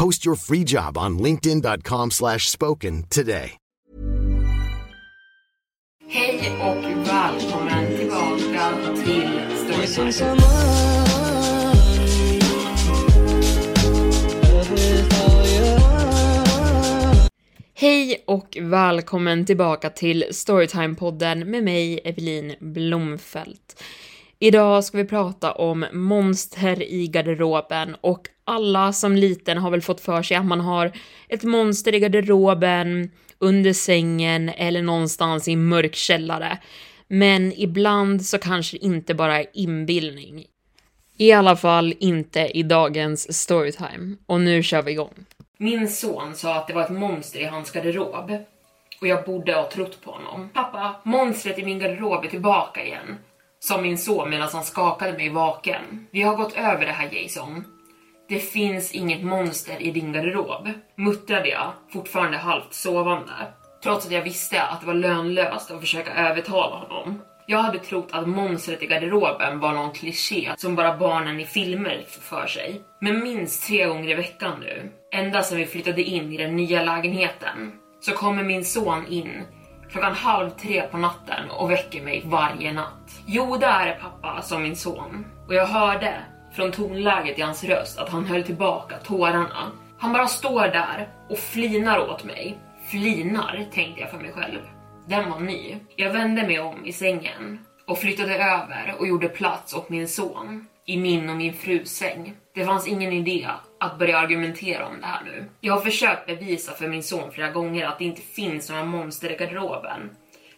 Post your free job on linkedin.com slash spoken today. Hej och välkommen tillbaka till Storytime. Hej och välkommen tillbaka till Storytime-podden med mig, Evelin Blomfelt. Idag ska vi prata om monster i garderoben och alla som liten har väl fått för sig att man har ett monster i garderoben, under sängen eller någonstans i en mörk källare. Men ibland så kanske det inte bara är inbillning. I alla fall inte i dagens storytime. Och nu kör vi igång. Min son sa att det var ett monster i hans garderob. Och jag borde ha trott på honom. Pappa, monstret i min garderob är tillbaka igen. Sa min son medan han skakade mig vaken. Vi har gått över det här Jason. Det finns inget monster i din garderob, muttrade jag, fortfarande halvt sovande. Trots att jag visste att det var lönlöst att försöka övertala honom. Jag hade trott att monstret i garderoben var någon kliché som bara barnen i filmer får för sig. Men minst tre gånger i veckan nu, ända sedan vi flyttade in i den nya lägenheten, så kommer min son in klockan halv tre på natten och väcker mig varje natt. Jo, det är pappa, sa min son. Och jag hörde från tonläget i hans röst att han höll tillbaka tårarna. Han bara står där och flinar åt mig. Flinar, tänkte jag för mig själv. Den var ny. Jag vände mig om i sängen och flyttade över och gjorde plats åt min son i min och min frus säng. Det fanns ingen idé att börja argumentera om det här nu. Jag har försökt bevisa för min son flera gånger att det inte finns några monster i garderoben.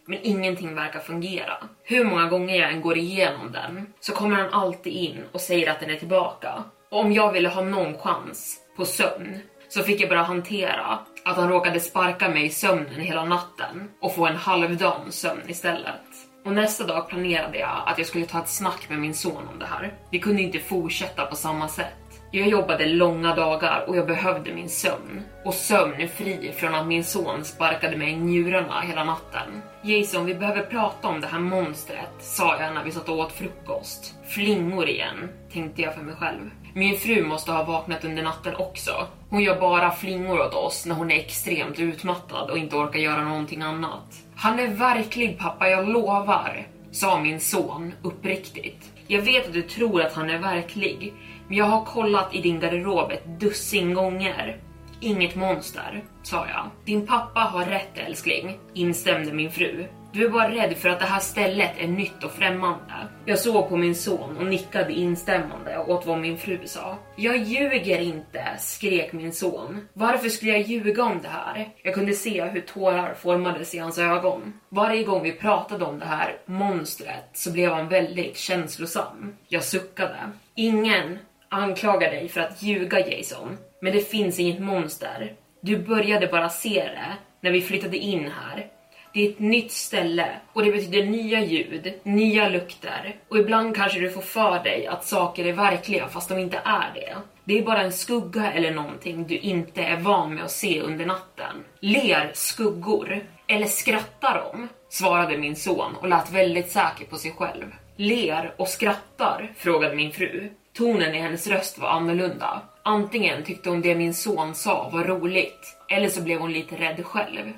Men ingenting verkar fungera. Hur många gånger jag än går igenom den så kommer han alltid in och säger att den är tillbaka. Och om jag ville ha någon chans på sömn så fick jag bara hantera att han råkade sparka mig i sömnen hela natten och få en halvdan sömn istället. Och nästa dag planerade jag att jag skulle ta ett snack med min son om det här. Vi kunde inte fortsätta på samma sätt. Jag jobbade långa dagar och jag behövde min sömn. Och sömn fri från att min son sparkade mig i njurarna hela natten. Jason, vi behöver prata om det här monstret, sa jag när vi satt och åt frukost. Flingor igen, tänkte jag för mig själv. Min fru måste ha vaknat under natten också. Hon gör bara flingor åt oss när hon är extremt utmattad och inte orkar göra någonting annat. Han är verklig pappa, jag lovar, sa min son uppriktigt. Jag vet att du tror att han är verklig, men jag har kollat i din garderob ett dussin gånger. Inget monster, sa jag. Din pappa har rätt älskling, instämde min fru. Du är bara rädd för att det här stället är nytt och främmande. Jag såg på min son och nickade instämmande åt vad min fru sa. Jag ljuger inte, skrek min son. Varför skulle jag ljuga om det här? Jag kunde se hur tårar formades i hans ögon. Varje gång vi pratade om det här monstret så blev han väldigt känslosam. Jag suckade. Ingen anklagar dig för att ljuga Jason, men det finns inget monster. Du började bara se det när vi flyttade in här. Det är ett nytt ställe och det betyder nya ljud, nya lukter och ibland kanske du får för dig att saker är verkliga fast de inte är det. Det är bara en skugga eller någonting du inte är van med att se under natten. Ler skuggor? Eller skrattar de? Svarade min son och lät väldigt säker på sig själv. Ler och skrattar? Frågade min fru. Tonen i hennes röst var annorlunda. Antingen tyckte hon det min son sa var roligt, eller så blev hon lite rädd själv.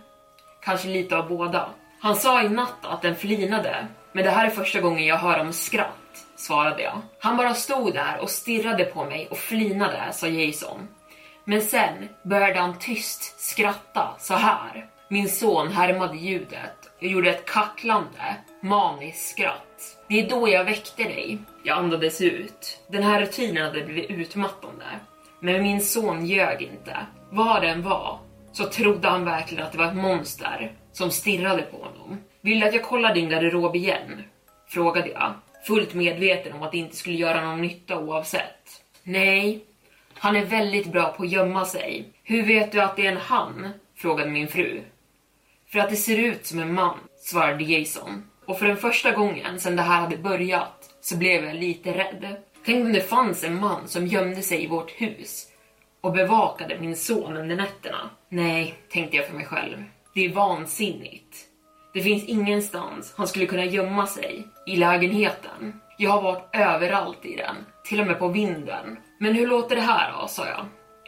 Kanske lite av båda. Han sa i natt att den flinade, men det här är första gången jag hör om skratt, svarade jag. Han bara stod där och stirrade på mig och flinade, sa Jason. Men sen började han tyst skratta så här. Min son härmade ljudet och gjorde ett kacklande, maniskt skratt. Det är då jag väckte dig. Jag andades ut. Den här rutinen hade blivit utmattande. Men min son ljög inte. Vad det än var så trodde han verkligen att det var ett monster som stirrade på honom. Vill du att jag kollar din garderob igen? Frågade jag, fullt medveten om att det inte skulle göra någon nytta oavsett. Nej, han är väldigt bra på att gömma sig. Hur vet du att det är en han? Frågade min fru. För att det ser ut som en man, svarade Jason. Och för den första gången sedan det här hade börjat så blev jag lite rädd. Tänk om det fanns en man som gömde sig i vårt hus och bevakade min son under nätterna. Nej, tänkte jag för mig själv. Det är vansinnigt. Det finns ingenstans han skulle kunna gömma sig. I lägenheten. Jag har varit överallt i den, till och med på vinden. Men hur låter det här då, sa jag.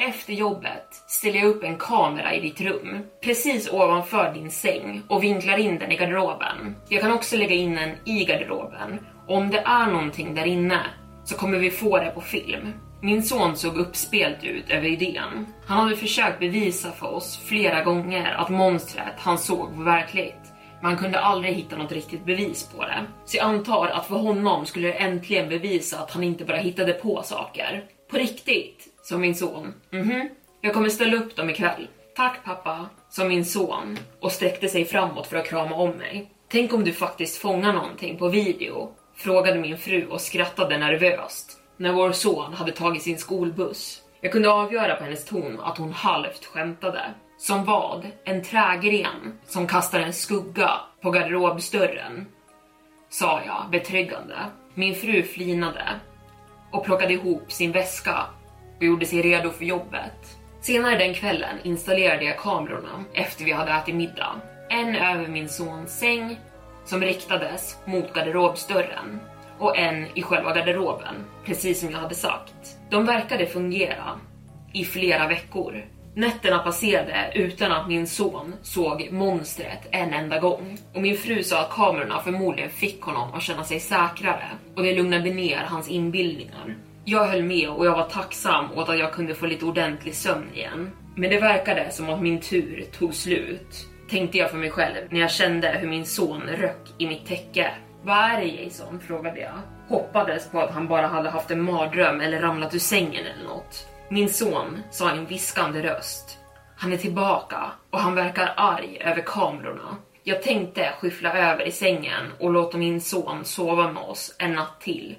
Efter jobbet ställer jag upp en kamera i ditt rum, precis ovanför din säng och vinklar in den i garderoben. Jag kan också lägga in den i garderoben och om det är någonting där inne så kommer vi få det på film. Min son såg uppspelt ut över idén. Han hade försökt bevisa för oss flera gånger att monstret han såg var verkligt. Men han kunde aldrig hitta något riktigt bevis på det. Så jag antar att för honom skulle det äntligen bevisa att han inte bara hittade på saker. På riktigt, sa min son. Mhm, jag kommer ställa upp dem ikväll. Tack pappa, sa min son och sträckte sig framåt för att krama om mig. Tänk om du faktiskt fångar någonting på video? Frågade min fru och skrattade nervöst när vår son hade tagit sin skolbuss. Jag kunde avgöra på hennes ton att hon halvt skämtade. Som vad? En trägren som kastar en skugga på garderobsdörren? Sa jag betryggande. Min fru flinade och plockade ihop sin väska och gjorde sig redo för jobbet. Senare den kvällen installerade jag kamerorna efter vi hade ätit middag. En över min sons säng som riktades mot garderobsdörren och en i själva garderoben, precis som jag hade sagt. De verkade fungera i flera veckor. Nätterna passerade utan att min son såg monstret en enda gång. Och min fru sa att kamerorna förmodligen fick honom att känna sig säkrare och det lugnade ner hans inbildningar. Jag höll med och jag var tacksam åt att jag kunde få lite ordentlig sömn igen. Men det verkade som att min tur tog slut, tänkte jag för mig själv när jag kände hur min son röck i mitt täcke. Vad är det Jason? frågade jag. Hoppades på att han bara hade haft en mardröm eller ramlat ur sängen eller något. Min son sa i en viskande röst. Han är tillbaka och han verkar arg över kamerorna. Jag tänkte skyffla över i sängen och låta min son sova med oss en natt till.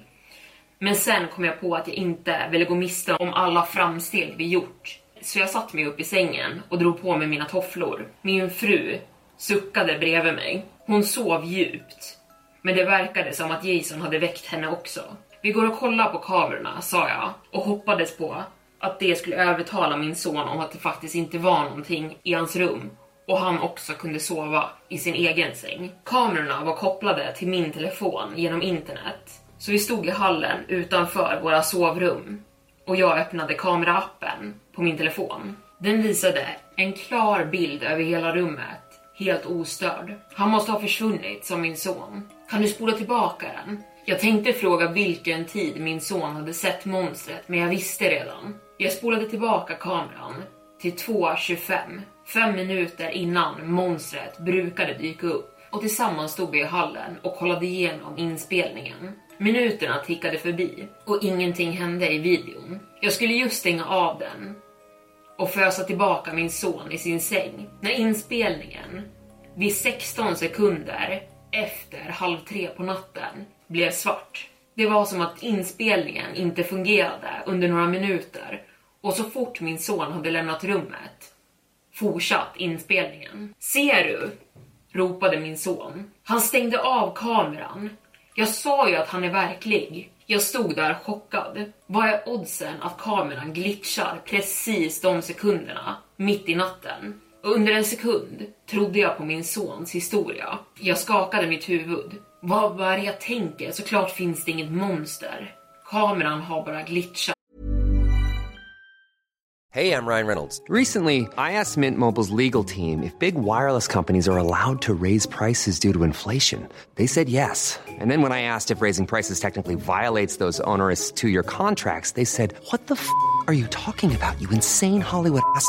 Men sen kom jag på att jag inte ville gå miste om alla framsteg vi gjort. Så jag satte mig upp i sängen och drog på mig mina tofflor. Min fru suckade bredvid mig. Hon sov djupt. Men det verkade som att Jason hade väckt henne också. Vi går och kollar på kamerorna, sa jag och hoppades på att det skulle övertala min son om att det faktiskt inte var någonting i hans rum och han också kunde sova i sin egen säng. Kamerorna var kopplade till min telefon genom internet, så vi stod i hallen utanför våra sovrum och jag öppnade kameraappen på min telefon. Den visade en klar bild över hela rummet, helt ostörd. Han måste ha försvunnit som min son. Kan du spola tillbaka den? Jag tänkte fråga vilken tid min son hade sett monstret, men jag visste redan. Jag spolade tillbaka kameran till 2.25, fem minuter innan monstret brukade dyka upp och tillsammans stod vi i hallen och kollade igenom inspelningen. Minuterna tickade förbi och ingenting hände i videon. Jag skulle just stänga av den och fösa tillbaka min son i sin säng när inspelningen vid 16 sekunder efter halv tre på natten blev svart. Det var som att inspelningen inte fungerade under några minuter och så fort min son hade lämnat rummet fortsatt inspelningen. Ser du? ropade min son. Han stängde av kameran. Jag sa ju att han är verklig. Jag stod där chockad. Vad är oddsen att kameran glitchar precis de sekunderna, mitt i natten? Under en sekund trodde jag på min sons historia. Jag skakade mitt huvud. Vad, är det jag tänker? Såklart finns det inget monster. Kameran har bara glitchat. Hey, I'm Ryan Reynolds. Recently, I asked Mint Mobile's legal team if big wireless companies are allowed to raise prices due to inflation. They said yes. And then when I asked if raising prices technically violates those onerous two year contracts, they said, What the f are you talking about, you insane Hollywood ass?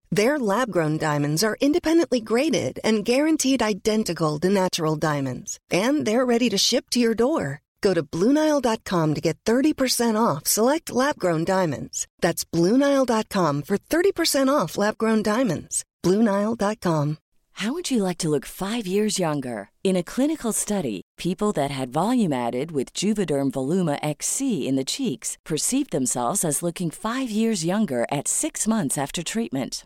Their lab-grown diamonds are independently graded and guaranteed identical to natural diamonds, and they're ready to ship to your door. Go to BlueNile.com to get 30% off select lab-grown diamonds. That's BlueNile.com for 30% off lab-grown diamonds. BlueNile.com. How would you like to look five years younger? In a clinical study, people that had volume added with Juvederm Voluma XC in the cheeks perceived themselves as looking five years younger at six months after treatment.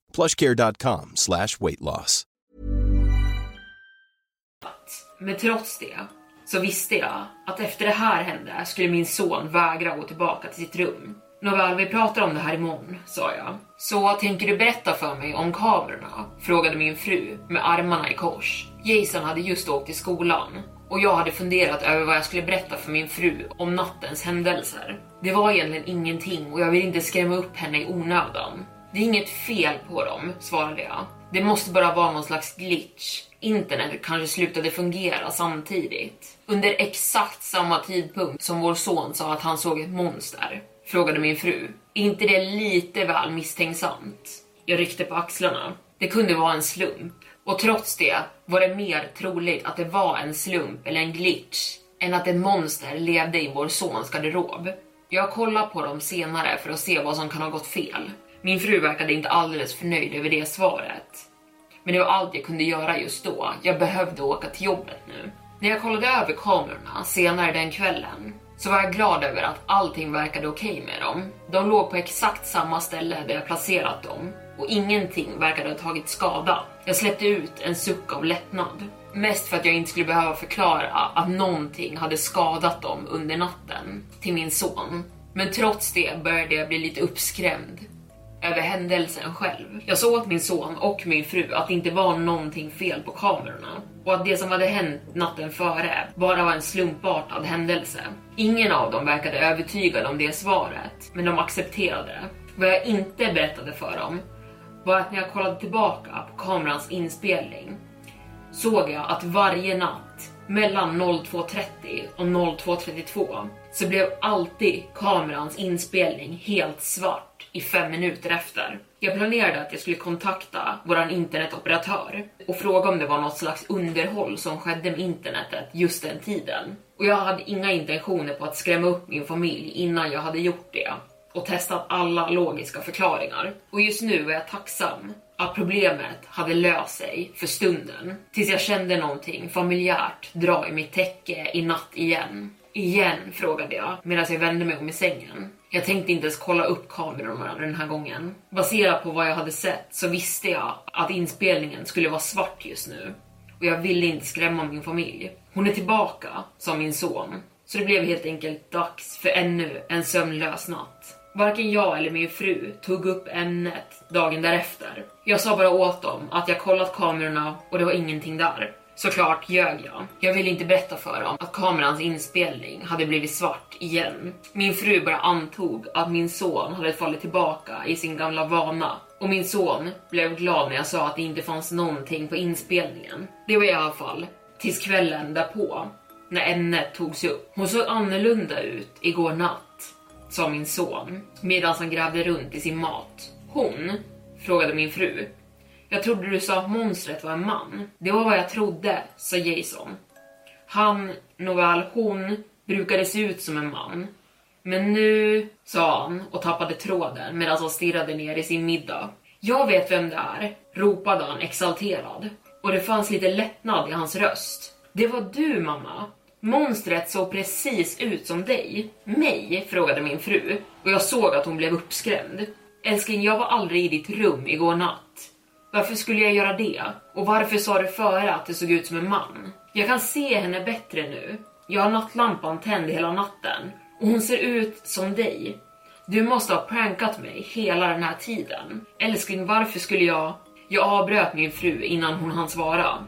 plushcare.com slash weight loss. Men trots det så visste jag att efter det här hände skulle min son vägra gå tillbaka till sitt rum. Nåväl, vi pratar om det här imorgon, sa jag. Så tänker du berätta för mig om kamerorna? Frågade min fru med armarna i kors. Jason hade just åkt till skolan och jag hade funderat över vad jag skulle berätta för min fru om nattens händelser. Det var egentligen ingenting och jag vill inte skrämma upp henne i onödan. Det är inget fel på dem, svarade jag. Det måste bara vara någon slags glitch. Internet kanske slutade fungera samtidigt. Under exakt samma tidpunkt som vår son sa att han såg ett monster, frågade min fru. Är inte det lite väl misstänksamt? Jag ryckte på axlarna. Det kunde vara en slump. Och trots det var det mer troligt att det var en slump eller en glitch än att ett monster levde i vår sons garderob. Jag kollar på dem senare för att se vad som kan ha gått fel. Min fru verkade inte alldeles förnöjd över det svaret. Men det var allt jag kunde göra just då. Jag behövde åka till jobbet nu. När jag kollade över kamerorna senare den kvällen så var jag glad över att allting verkade okej okay med dem. De låg på exakt samma ställe där jag placerat dem och ingenting verkade ha tagit skada. Jag släppte ut en suck av lättnad. Mest för att jag inte skulle behöva förklara att någonting hade skadat dem under natten till min son. Men trots det började jag bli lite uppskrämd över händelsen själv. Jag såg åt min son och min fru att det inte var någonting fel på kamerorna och att det som hade hänt natten före bara var en slumpartad händelse. Ingen av dem verkade övertygad om det svaret, men de accepterade. det. Vad jag inte berättade för dem var att när jag kollade tillbaka på kamerans inspelning såg jag att varje natt mellan 02.30 och 02.32 så blev alltid kamerans inspelning helt svart i fem minuter efter. Jag planerade att jag skulle kontakta våran internetoperatör och fråga om det var något slags underhåll som skedde med internetet just den tiden. Och jag hade inga intentioner på att skrämma upp min familj innan jag hade gjort det och testat alla logiska förklaringar. Och just nu är jag tacksam att problemet hade löst sig för stunden. Tills jag kände någonting familjärt dra i mitt täcke i natt igen. Igen? frågade jag medan jag vände mig om i sängen. Jag tänkte inte ens kolla upp kamerorna den här gången. Baserat på vad jag hade sett så visste jag att inspelningen skulle vara svart just nu. Och jag ville inte skrämma min familj. Hon är tillbaka, sa min son. Så det blev helt enkelt dags för ännu en sömnlös natt. Varken jag eller min fru tog upp ämnet dagen därefter. Jag sa bara åt dem att jag kollat kamerorna och det var ingenting där. Såklart ljög jag. Jag ville inte berätta för dem att kamerans inspelning hade blivit svart igen. Min fru bara antog att min son hade fallit tillbaka i sin gamla vana och min son blev glad när jag sa att det inte fanns någonting på inspelningen. Det var i alla fall tills kvällen därpå när ämnet togs upp. Hon såg annorlunda ut igår natt, sa min son medan han grävde runt i sin mat. Hon? frågade min fru. Jag trodde du sa att monstret var en man. Det var vad jag trodde, sa Jason. Han, nåväl hon, brukade se ut som en man. Men nu, sa han och tappade tråden medan han stirrade ner i sin middag. Jag vet vem det är, ropade han exalterad. Och det fanns lite lättnad i hans röst. Det var du mamma. Monstret såg precis ut som dig. Mig? frågade min fru och jag såg att hon blev uppskrämd. Älskling, jag var aldrig i ditt rum igår natt. Varför skulle jag göra det? Och varför sa du före att det såg ut som en man? Jag kan se henne bättre nu. Jag har nattlampan tänd hela natten och hon ser ut som dig. Du måste ha prankat mig hela den här tiden. Älskling, varför skulle jag... Jag avbröt min fru innan hon hann svara.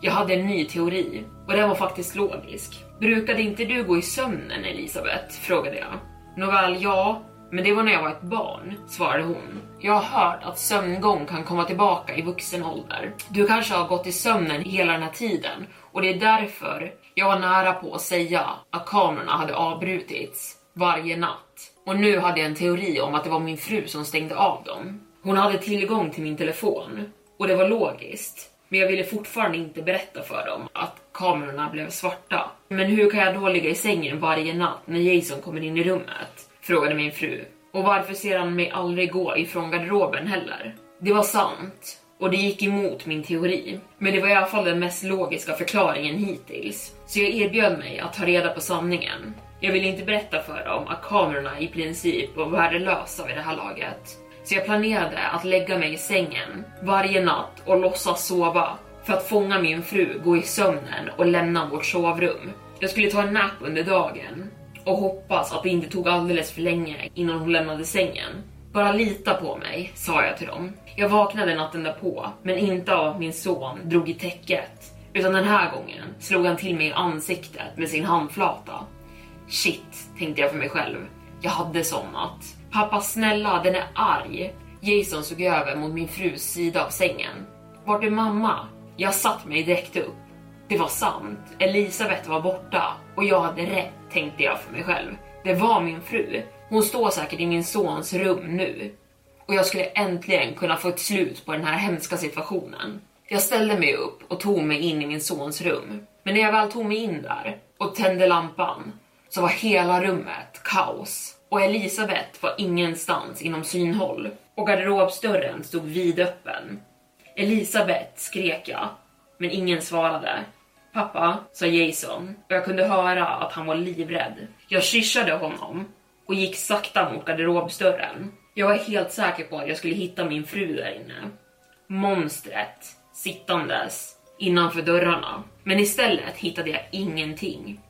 Jag hade en ny teori och den var faktiskt logisk. Brukade inte du gå i sömnen Elisabeth? frågade jag. Nåväl, ja, men det var när jag var ett barn, svarade hon. Jag har hört att sömngång kan komma tillbaka i vuxen ålder. Du kanske har gått i sömnen hela den här tiden och det är därför jag var nära på att säga att kamerorna hade avbrutits varje natt. Och nu hade jag en teori om att det var min fru som stängde av dem. Hon hade tillgång till min telefon och det var logiskt. Men jag ville fortfarande inte berätta för dem att kamerorna blev svarta. Men hur kan jag då ligga i sängen varje natt när Jason kommer in i rummet? Frågade min fru. Och varför ser han mig aldrig gå ifrån garderoben heller? Det var sant. Och det gick emot min teori. Men det var i alla fall den mest logiska förklaringen hittills. Så jag erbjöd mig att ta reda på sanningen. Jag ville inte berätta för dem att kamerorna i princip var värdelösa vid det här laget. Så jag planerade att lägga mig i sängen varje natt och låtsas sova för att fånga min fru, gå i sömnen och lämna vårt sovrum. Jag skulle ta en nap under dagen och hoppas att det inte tog alldeles för länge innan hon lämnade sängen. Bara lita på mig, sa jag till dem. Jag vaknade natten därpå, men inte av att min son drog i täcket, utan den här gången slog han till mig i ansiktet med sin handflata. Shit, tänkte jag för mig själv. Jag hade somnat. Pappa snälla, den är arg. Jason såg över mot min frus sida av sängen. Vart är mamma? Jag satt mig direkt upp. Det var sant. Elisabeth var borta och jag hade rätt, tänkte jag för mig själv. Det var min fru. Hon står säkert i min sons rum nu. Och jag skulle äntligen kunna få ett slut på den här hemska situationen. Jag ställde mig upp och tog mig in i min sons rum. Men när jag väl tog mig in där och tände lampan så var hela rummet kaos. Och Elisabeth var ingenstans inom synhåll. Och garderobsdörren stod vidöppen. Elisabeth skrek jag, men ingen svarade. Pappa, sa Jason och jag kunde höra att han var livrädd. Jag kyssade honom och gick sakta mot garderobsdörren. Jag var helt säker på att jag skulle hitta min fru där inne. Monstret sittandes innanför dörrarna. Men istället hittade jag ingenting.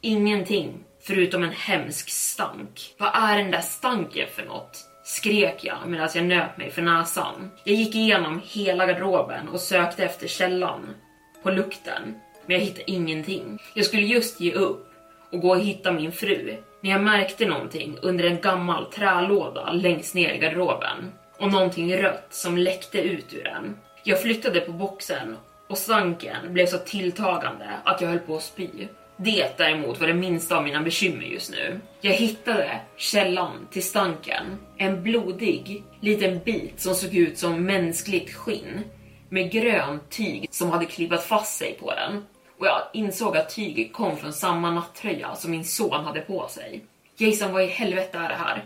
Ingenting förutom en hemsk stank. Vad är den där stanken för något? Skrek jag medan jag nöp mig för näsan. Jag gick igenom hela garderoben och sökte efter källan på lukten, men jag hittade ingenting. Jag skulle just ge upp och gå och hitta min fru när jag märkte någonting under en gammal trälåda längst ner i garderoben och någonting rött som läckte ut ur den. Jag flyttade på boxen och stanken blev så tilltagande att jag höll på att spy. Det däremot var det minsta av mina bekymmer just nu. Jag hittade källan till stanken. En blodig liten bit som såg ut som mänskligt skinn med grönt tyg som hade klibbat fast sig på den. Och jag insåg att tyget kom från samma nattröja som min son hade på sig. Jason, vad i helvete är det här?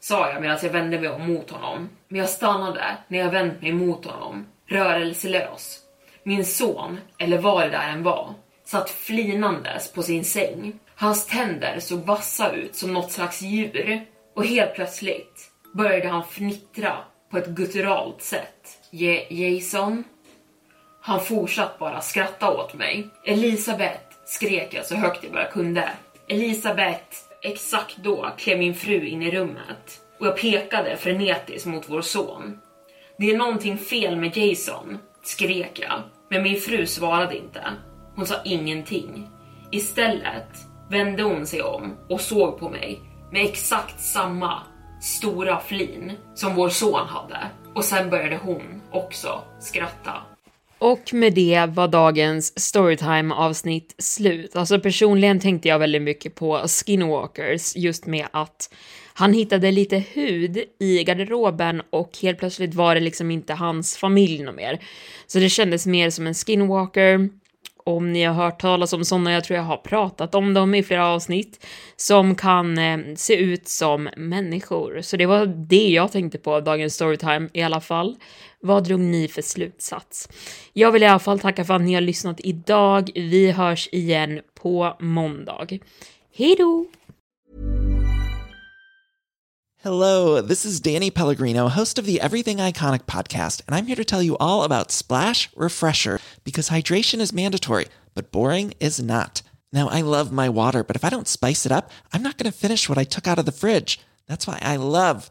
Sa jag medan jag vände mig om mot honom. Men jag stannade när jag vänt mig mot honom, rörelselös. Min son, eller vad det där än var, satt flinandes på sin säng. Hans tänder såg vassa ut som något slags djur och helt plötsligt började han fnittra på ett gutturalt sätt. Je Jason? Han fortsatte bara skratta åt mig. Elisabeth, skrek jag så högt jag bara kunde. Elisabeth, Exakt då klev min fru in i rummet och jag pekade frenetiskt mot vår son. Det är någonting fel med Jason, skrek jag, men min fru svarade inte. Hon sa ingenting. Istället vände hon sig om och såg på mig med exakt samma stora flin som vår son hade. Och sen började hon också skratta. Och med det var dagens storytime avsnitt slut. Alltså personligen tänkte jag väldigt mycket på Skinwalkers just med att han hittade lite hud i garderoben och helt plötsligt var det liksom inte hans familj något mer. Så det kändes mer som en skinwalker om ni har hört talas om sådana, jag tror jag har pratat om dem i flera avsnitt, som kan eh, se ut som människor. Så det var det jag tänkte på dagens storytime i alla fall. Vad drog ni för slutsats? Jag vill i alla fall tacka för att ni har lyssnat idag. Vi hörs igen på måndag. Hej då! Hello, this is Danny Pellegrino, host of the Everything Iconic podcast, and I'm here to tell you all about Splash Refresher because hydration is mandatory, but boring is not. Now, I love my water, but if I don't spice it up, I'm not going to finish what I took out of the fridge. That's why I love